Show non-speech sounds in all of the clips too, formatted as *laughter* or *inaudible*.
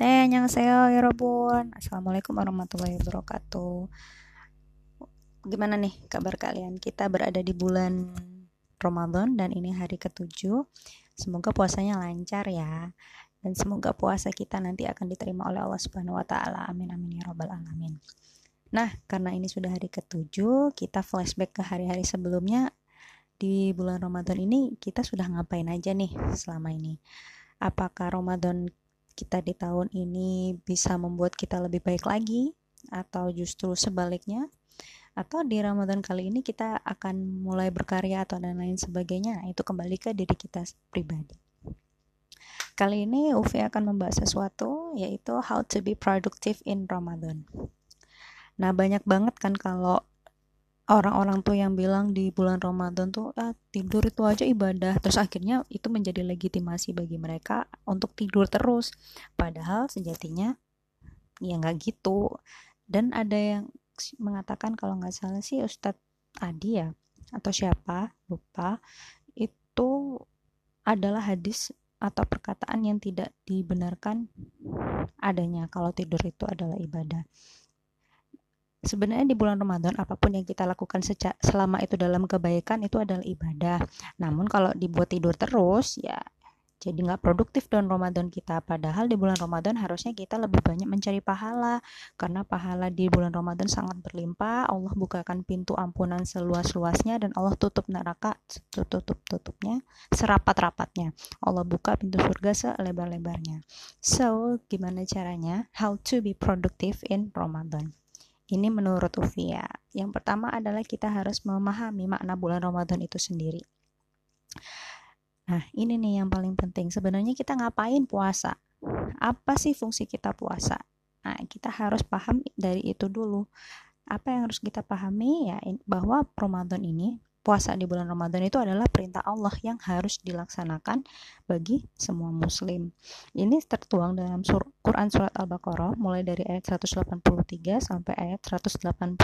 네, 안녕하세요, 여러분. Assalamualaikum warahmatullahi wabarakatuh. Gimana nih kabar kalian? Kita berada di bulan Ramadan dan ini hari ketujuh. Semoga puasanya lancar ya. Dan semoga puasa kita nanti akan diterima oleh Allah Subhanahu wa taala. Amin amin ya rabbal alamin. Nah, karena ini sudah hari ketujuh, kita flashback ke hari-hari sebelumnya di bulan Ramadan ini kita sudah ngapain aja nih selama ini? Apakah Ramadan kita di tahun ini bisa membuat kita lebih baik lagi atau justru sebaliknya? Atau di Ramadan kali ini kita akan mulai berkarya atau dan lain sebagainya? Nah, itu kembali ke diri kita pribadi. Kali ini Ufi akan membahas sesuatu yaitu how to be productive in Ramadan. Nah banyak banget kan kalau orang-orang tuh yang bilang di bulan Ramadan tuh ah, tidur itu aja ibadah. Terus akhirnya itu menjadi legitimasi bagi mereka untuk tidur terus. Padahal sejatinya ya nggak gitu. Dan ada yang mengatakan kalau nggak salah sih Ustadz Adi ya atau siapa lupa. Itu adalah hadis atau perkataan yang tidak dibenarkan adanya kalau tidur itu adalah ibadah sebenarnya di bulan Ramadan apa pun yang kita lakukan sejak selama itu dalam kebaikan itu adalah ibadah. Namun kalau dibuat tidur terus ya jadi nggak produktif don Ramadan kita. Padahal di bulan Ramadan harusnya kita lebih banyak mencari pahala. Karena pahala di bulan Ramadan sangat berlimpah. Allah bukakan pintu ampunan seluas-luasnya dan Allah tutup neraka tutup tutupnya serapat-rapatnya. Allah buka pintu surga selebar-lebarnya. So gimana caranya? How to be productive in Ramadan ini menurut Ufia. Yang pertama adalah kita harus memahami makna bulan Ramadan itu sendiri. Nah, ini nih yang paling penting. Sebenarnya kita ngapain puasa? Apa sih fungsi kita puasa? Nah, kita harus paham dari itu dulu. Apa yang harus kita pahami ya bahwa Ramadan ini puasa di bulan Ramadan itu adalah perintah Allah yang harus dilaksanakan bagi semua muslim. Ini tertuang dalam sur Quran surat Al-Baqarah mulai dari ayat 183 sampai ayat 185.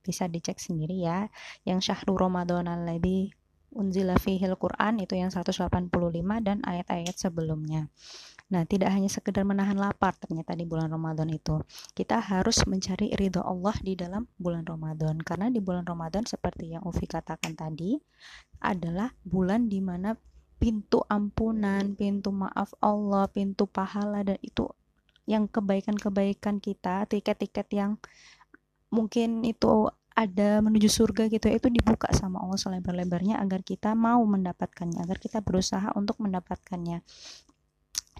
Bisa dicek sendiri ya. Yang syahrul Ramadan alladzi unzila fihil Quran itu yang 185 dan ayat-ayat sebelumnya. Nah, tidak hanya sekedar menahan lapar ternyata di bulan Ramadan itu. Kita harus mencari ridho Allah di dalam bulan Ramadan. Karena di bulan Ramadan seperti yang Ufi katakan tadi adalah bulan di mana pintu ampunan, pintu maaf Allah, pintu pahala dan itu yang kebaikan-kebaikan kita, tiket-tiket yang mungkin itu ada menuju surga gitu ya, itu dibuka sama Allah selebar-lebarnya agar kita mau mendapatkannya agar kita berusaha untuk mendapatkannya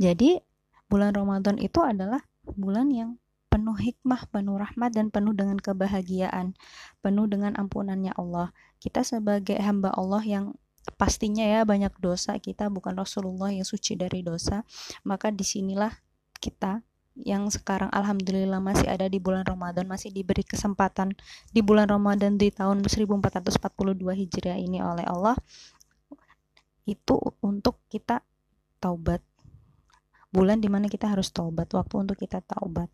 jadi bulan Ramadan itu adalah bulan yang penuh hikmah, penuh rahmat dan penuh dengan kebahagiaan, penuh dengan ampunannya Allah. Kita sebagai hamba Allah yang pastinya ya banyak dosa, kita bukan Rasulullah yang suci dari dosa, maka di sinilah kita yang sekarang alhamdulillah masih ada di bulan Ramadan masih diberi kesempatan di bulan Ramadan di tahun 1442 Hijriah ini oleh Allah itu untuk kita taubat bulan di mana kita harus taubat waktu untuk kita taubat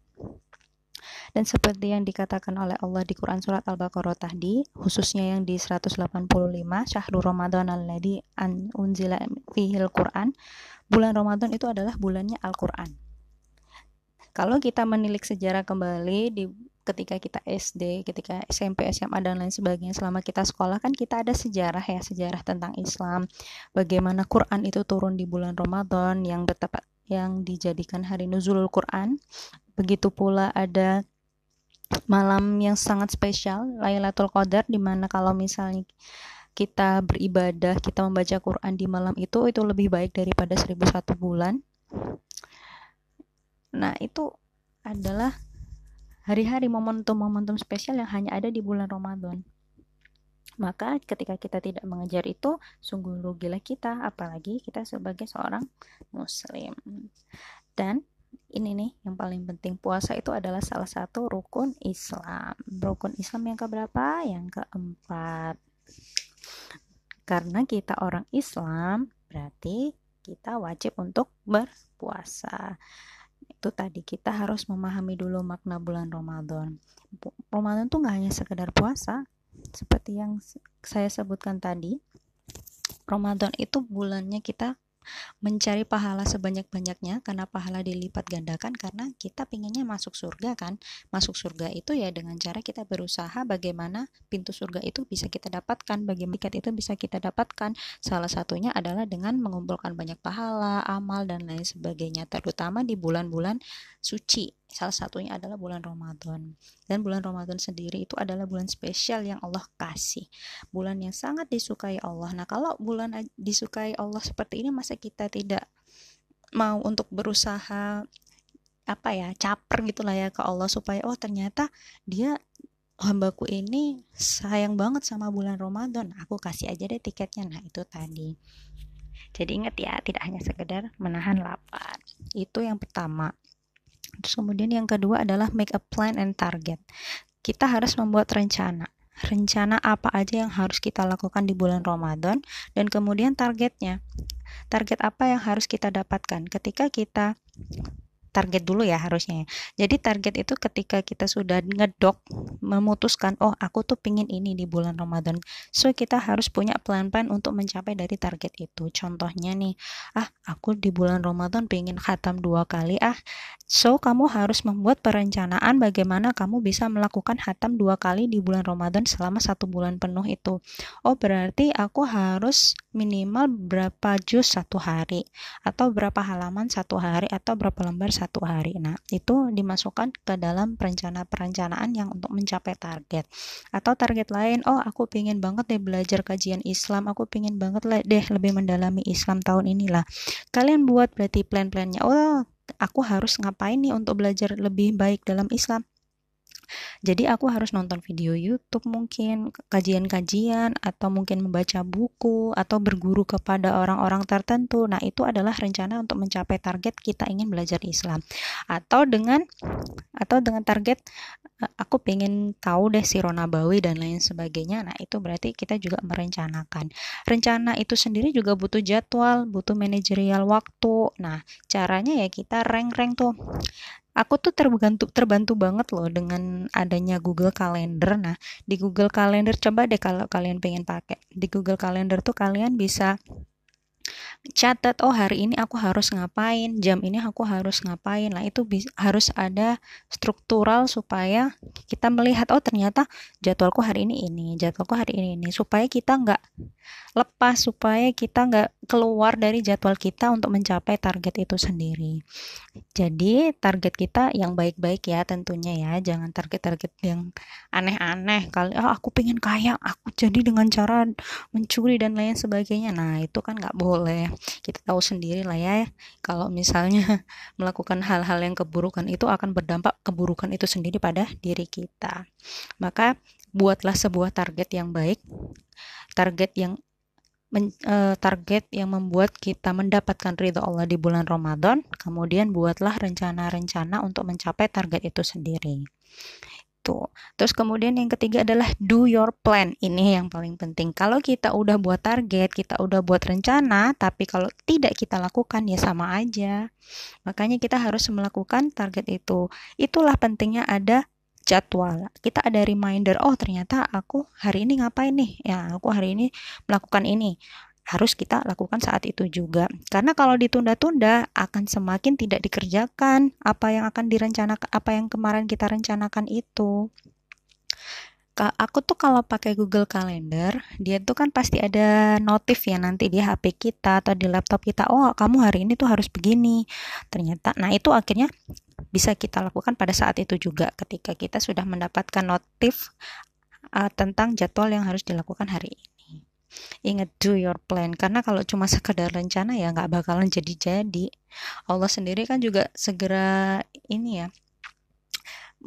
dan seperti yang dikatakan oleh Allah di Quran surat Al-Baqarah tadi, khususnya yang di 185, Syahrul Ramadan alladzi an unzila fihil Quran, bulan Ramadan itu adalah bulannya Al-Quran. Kalau kita menilik sejarah kembali di ketika kita SD, ketika SMP, SMA dan lain sebagainya selama kita sekolah kan kita ada sejarah ya, sejarah tentang Islam. Bagaimana Quran itu turun di bulan Ramadan yang bertepat yang dijadikan hari nuzulul Quran. Begitu pula ada malam yang sangat spesial Lailatul Qadar di mana kalau misalnya kita beribadah, kita membaca Quran di malam itu itu lebih baik daripada 1001 bulan. Nah, itu adalah hari-hari momentum-momentum spesial yang hanya ada di bulan Ramadan. Maka ketika kita tidak mengejar itu, sungguh rugilah kita, apalagi kita sebagai seorang muslim. Dan ini nih yang paling penting puasa itu adalah salah satu rukun Islam. Rukun Islam yang keberapa? Yang keempat. Karena kita orang Islam, berarti kita wajib untuk berpuasa. Itu tadi kita harus memahami dulu makna bulan Ramadan. Ramadan tuh nggak hanya sekedar puasa, seperti yang saya sebutkan tadi Ramadan itu bulannya kita mencari pahala sebanyak-banyaknya karena pahala dilipat gandakan karena kita pinginnya masuk surga kan? Masuk surga itu ya dengan cara kita berusaha bagaimana pintu surga itu bisa kita dapatkan bagaimana tiket itu bisa kita dapatkan. Salah satunya adalah dengan mengumpulkan banyak pahala amal dan lain sebagainya terutama di bulan-bulan suci. Salah satunya adalah bulan Ramadan. Dan bulan Ramadan sendiri itu adalah bulan spesial yang Allah kasih. Bulan yang sangat disukai Allah. Nah kalau bulan disukai Allah seperti ini masa kita tidak mau untuk berusaha apa ya caper gitulah ya ke Allah supaya oh ternyata dia hambaku ini sayang banget sama bulan Ramadan aku kasih aja deh tiketnya nah itu tadi jadi ingat ya tidak hanya sekedar menahan lapar itu yang pertama Terus kemudian yang kedua adalah make a plan and target. Kita harus membuat rencana. Rencana apa aja yang harus kita lakukan di bulan Ramadan dan kemudian targetnya. Target apa yang harus kita dapatkan? Ketika kita target dulu ya harusnya. Jadi target itu ketika kita sudah ngedok memutuskan oh aku tuh pingin ini di bulan Ramadan. So kita harus punya plan-plan untuk mencapai dari target itu. Contohnya nih, ah aku di bulan Ramadan pingin khatam dua kali ah. So kamu harus membuat perencanaan bagaimana kamu bisa melakukan khatam dua kali di bulan Ramadan selama satu bulan penuh itu. Oh berarti aku harus minimal berapa juz satu hari atau berapa halaman satu hari atau berapa lembar satu hari. Nah, itu dimasukkan ke dalam perencana-perencanaan yang untuk mencapai target. Atau target lain, oh aku pingin banget deh belajar kajian Islam, aku pingin banget deh lebih mendalami Islam tahun inilah. Kalian buat berarti plan-plannya, oh aku harus ngapain nih untuk belajar lebih baik dalam Islam jadi aku harus nonton video YouTube mungkin, kajian-kajian atau mungkin membaca buku atau berguru kepada orang-orang tertentu. Nah, itu adalah rencana untuk mencapai target kita ingin belajar Islam. Atau dengan atau dengan target eh, aku pengen tahu deh si Nabawi dan lain sebagainya. Nah, itu berarti kita juga merencanakan. Rencana itu sendiri juga butuh jadwal, butuh manajerial waktu. Nah, caranya ya kita rank-rank tuh aku tuh terbantu terbantu banget loh dengan adanya Google Calendar. Nah, di Google Calendar coba deh kalau kalian pengen pakai. Di Google Calendar tuh kalian bisa catat oh hari ini aku harus ngapain? Jam ini aku harus ngapain? Lah itu harus ada struktural supaya kita melihat oh ternyata jadwalku hari ini ini jadwalku hari ini ini. Supaya kita nggak lepas supaya kita nggak keluar dari jadwal kita untuk mencapai target itu sendiri. Jadi target kita yang baik-baik ya tentunya ya jangan target-target yang aneh-aneh kali oh aku pengen kaya aku jadi dengan cara mencuri dan lain sebagainya. Nah itu kan nggak boleh kita tahu sendiri lah ya. Kalau misalnya *laughs* melakukan hal-hal yang keburukan itu akan berdampak keburukan itu sendiri pada diri kita. Maka buatlah sebuah target yang baik target yang men, uh, target yang membuat kita mendapatkan ridho Allah di bulan Ramadan, kemudian buatlah rencana-rencana untuk mencapai target itu sendiri gitu. Terus kemudian yang ketiga adalah do your plan. Ini yang paling penting. Kalau kita udah buat target, kita udah buat rencana, tapi kalau tidak kita lakukan ya sama aja. Makanya kita harus melakukan target itu. Itulah pentingnya ada jadwal. Kita ada reminder, oh ternyata aku hari ini ngapain nih? Ya, aku hari ini melakukan ini harus kita lakukan saat itu juga. Karena kalau ditunda-tunda akan semakin tidak dikerjakan apa yang akan direncanakan, apa yang kemarin kita rencanakan itu. Aku tuh kalau pakai Google Calendar, dia tuh kan pasti ada notif ya nanti di HP kita atau di laptop kita. Oh, kamu hari ini tuh harus begini. Ternyata, nah itu akhirnya bisa kita lakukan pada saat itu juga ketika kita sudah mendapatkan notif uh, tentang jadwal yang harus dilakukan hari ini. Ingat do your plan karena kalau cuma sekedar rencana ya nggak bakalan jadi-jadi. Allah sendiri kan juga segera ini ya.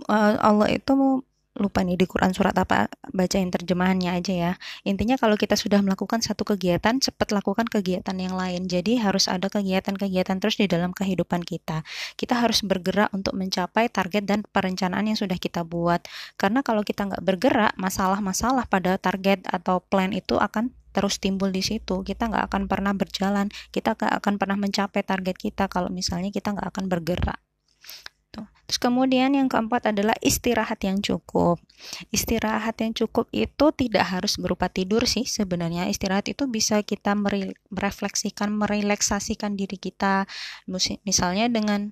Uh, Allah itu lupa nih di Quran surat apa bacain terjemahannya aja ya. Intinya kalau kita sudah melakukan satu kegiatan cepat lakukan kegiatan yang lain. Jadi harus ada kegiatan-kegiatan terus di dalam kehidupan kita. Kita harus bergerak untuk mencapai target dan perencanaan yang sudah kita buat. Karena kalau kita nggak bergerak masalah-masalah pada target atau plan itu akan terus timbul di situ. Kita nggak akan pernah berjalan. Kita nggak akan pernah mencapai target kita kalau misalnya kita nggak akan bergerak. Terus kemudian yang keempat adalah istirahat yang cukup. Istirahat yang cukup itu tidak harus berupa tidur sih sebenarnya. Istirahat itu bisa kita merefleksikan, merelaksasikan diri kita. Misalnya dengan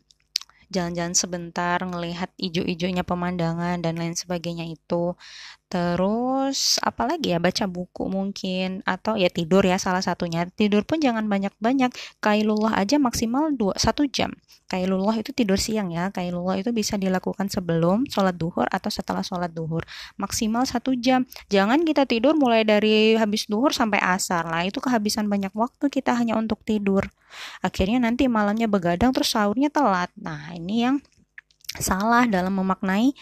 jalan-jalan sebentar, ngelihat ijo-ijonya pemandangan dan lain sebagainya itu. Terus apalagi ya baca buku mungkin atau ya tidur ya salah satunya. Tidur pun jangan banyak-banyak. Kailullah aja maksimal 2 1 jam. Kailullah itu tidur siang ya. Kailullah itu bisa dilakukan sebelum sholat duhur atau setelah sholat duhur. Maksimal satu jam. Jangan kita tidur mulai dari habis duhur sampai asar lah. Itu kehabisan banyak waktu kita hanya untuk tidur. Akhirnya nanti malamnya begadang terus sahurnya telat. Nah ini yang salah dalam memaknai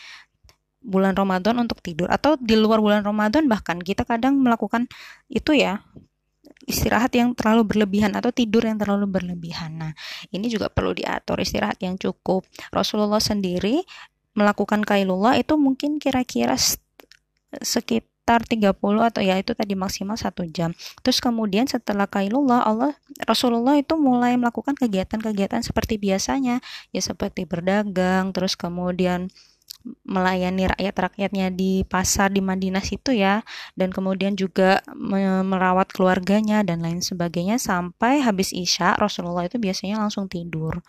bulan Ramadan untuk tidur atau di luar bulan Ramadan bahkan kita kadang melakukan itu ya istirahat yang terlalu berlebihan atau tidur yang terlalu berlebihan. Nah, ini juga perlu diatur istirahat yang cukup. Rasulullah sendiri melakukan kailullah itu mungkin kira-kira sekitar 30 atau ya itu tadi maksimal satu jam. Terus kemudian setelah kailullah Allah Rasulullah itu mulai melakukan kegiatan-kegiatan seperti biasanya ya seperti berdagang terus kemudian melayani rakyat-rakyatnya di pasar di Madinah situ ya. Dan kemudian juga merawat keluarganya dan lain sebagainya sampai habis Isya Rasulullah itu biasanya langsung tidur.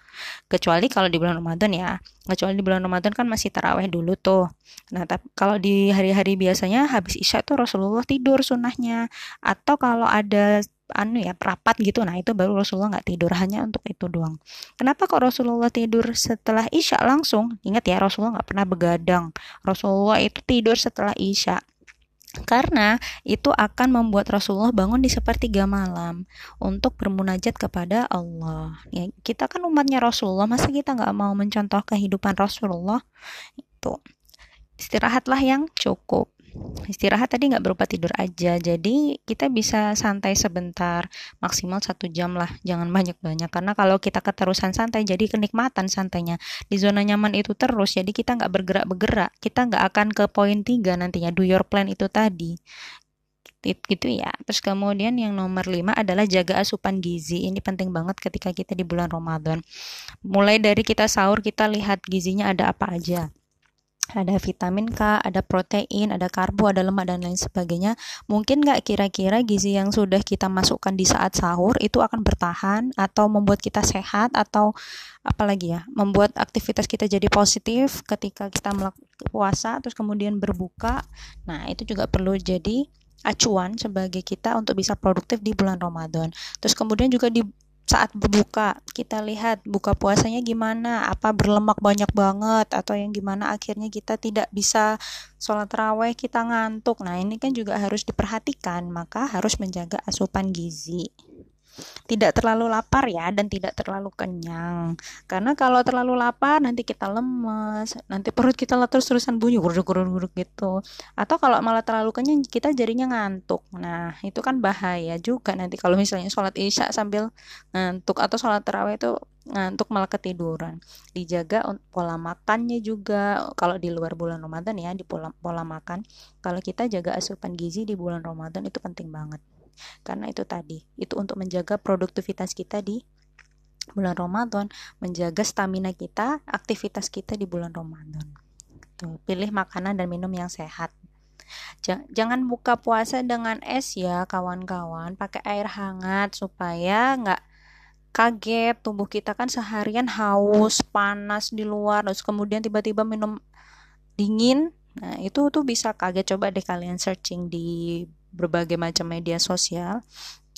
Kecuali kalau di bulan Ramadan ya. Kecuali di bulan Ramadan kan masih taraweh dulu tuh. Nah tapi kalau di hari-hari biasanya habis Isya tuh Rasulullah tidur sunnahnya. Atau kalau ada anu ya rapat gitu. Nah itu baru Rasulullah nggak tidur hanya untuk itu doang. Kenapa kok Rasulullah tidur setelah isya? Langsung ingat ya Rasulullah nggak pernah begadang. Rasulullah itu tidur setelah isya. Karena itu akan membuat Rasulullah bangun di sepertiga malam untuk bermunajat kepada Allah. Ya, kita kan umatnya Rasulullah, masa kita nggak mau mencontoh kehidupan Rasulullah? Itu istirahatlah yang cukup istirahat tadi nggak berupa tidur aja jadi kita bisa santai sebentar maksimal satu jam lah jangan banyak-banyak karena kalau kita keterusan santai jadi kenikmatan santainya di zona nyaman itu terus jadi kita nggak bergerak-bergerak kita nggak akan ke poin tiga nantinya do your plan itu tadi gitu ya. Terus kemudian yang nomor lima adalah jaga asupan gizi. Ini penting banget ketika kita di bulan Ramadan. Mulai dari kita sahur kita lihat gizinya ada apa aja ada vitamin K, ada protein, ada karbo, ada lemak dan lain sebagainya. Mungkin nggak kira-kira gizi yang sudah kita masukkan di saat sahur itu akan bertahan atau membuat kita sehat atau apalagi ya, membuat aktivitas kita jadi positif ketika kita melakukan puasa terus kemudian berbuka. Nah, itu juga perlu jadi acuan sebagai kita untuk bisa produktif di bulan Ramadan. Terus kemudian juga di saat berbuka kita lihat buka puasanya gimana apa berlemak banyak banget atau yang gimana akhirnya kita tidak bisa sholat raweh kita ngantuk. Nah ini kan juga harus diperhatikan maka harus menjaga asupan gizi tidak terlalu lapar ya dan tidak terlalu kenyang. Karena kalau terlalu lapar nanti kita lemes nanti perut kita terus-terusan bunyi guruk-guruk gitu. Atau kalau malah terlalu kenyang kita jadinya ngantuk. Nah itu kan bahaya juga nanti kalau misalnya sholat isya sambil ngantuk atau sholat terawih itu ngantuk malah ketiduran. Dijaga pola makannya juga. Kalau di luar bulan Ramadan ya di pola pola makan kalau kita jaga asupan gizi di bulan Ramadan itu penting banget karena itu tadi itu untuk menjaga produktivitas kita di bulan Ramadan menjaga stamina kita aktivitas kita di bulan Ramadan. Tuh, pilih makanan dan minum yang sehat. Jangan buka puasa dengan es ya kawan-kawan. Pakai air hangat supaya nggak kaget. Tubuh kita kan seharian haus panas di luar terus kemudian tiba-tiba minum dingin. Nah itu tuh bisa kaget. Coba deh kalian searching di berbagai macam media sosial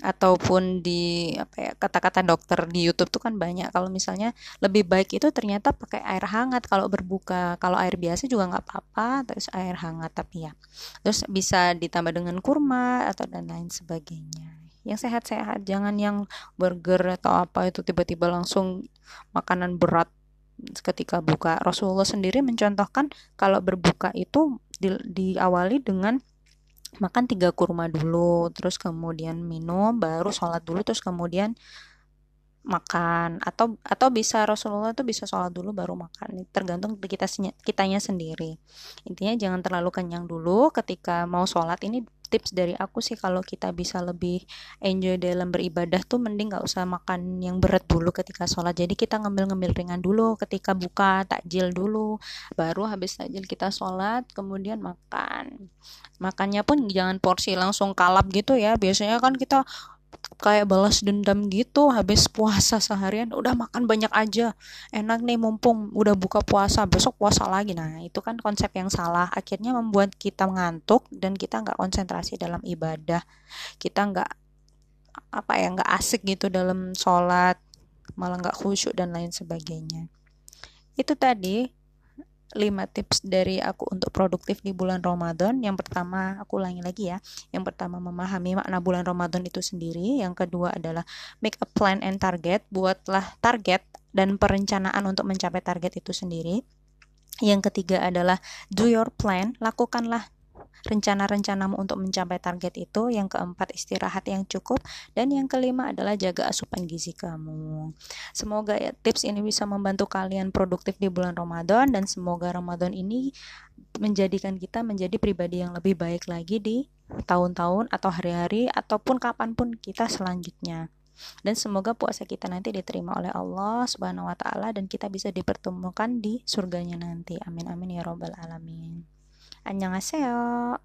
ataupun di apa ya kata-kata dokter di YouTube tuh kan banyak. Kalau misalnya lebih baik itu ternyata pakai air hangat kalau berbuka. Kalau air biasa juga nggak apa-apa terus air hangat tapi ya terus bisa ditambah dengan kurma atau dan lain sebagainya. Yang sehat-sehat jangan yang burger atau apa itu tiba-tiba langsung makanan berat ketika buka. Rasulullah sendiri mencontohkan kalau berbuka itu di, diawali dengan makan tiga kurma dulu terus kemudian minum baru sholat dulu terus kemudian makan. Atau atau bisa Rasulullah itu bisa sholat dulu baru makan. Tergantung kita kitanya sendiri. Intinya jangan terlalu kenyang dulu ketika mau sholat ini tips dari aku sih kalau kita bisa lebih enjoy dalam beribadah tuh mending nggak usah makan yang berat dulu ketika sholat. Jadi kita ngambil-ngambil ringan dulu ketika buka takjil dulu baru habis takjil kita sholat kemudian makan. Makannya pun jangan porsi langsung kalap gitu ya. Biasanya kan kita kayak balas dendam gitu habis puasa seharian udah makan banyak aja enak nih mumpung udah buka puasa besok puasa lagi. Nah itu kan konsep yang salah. Akhirnya membuat kita ngantuk dan kita nggak konsentrasi dalam ibadah. Kita nggak apa ya nggak asik gitu dalam sholat malah nggak khusyuk dan lain sebagainya. Itu tadi 5 tips dari aku untuk produktif di bulan Ramadan. Yang pertama, aku ulangi lagi ya. Yang pertama memahami makna bulan Ramadan itu sendiri. Yang kedua adalah make a plan and target. Buatlah target dan perencanaan untuk mencapai target itu sendiri. Yang ketiga adalah do your plan, lakukanlah rencana-rencanamu untuk mencapai target itu. Yang keempat, istirahat yang cukup. Dan yang kelima adalah jaga asupan gizi kamu. Semoga ya, tips ini bisa membantu kalian produktif di bulan Ramadan dan semoga Ramadan ini menjadikan kita menjadi pribadi yang lebih baik lagi di tahun-tahun atau hari-hari ataupun kapan pun kita selanjutnya. Dan semoga puasa kita nanti diterima oleh Allah Subhanahu wa taala dan kita bisa dipertemukan di surganya nanti. Amin amin ya robbal alamin. 안녕하세요.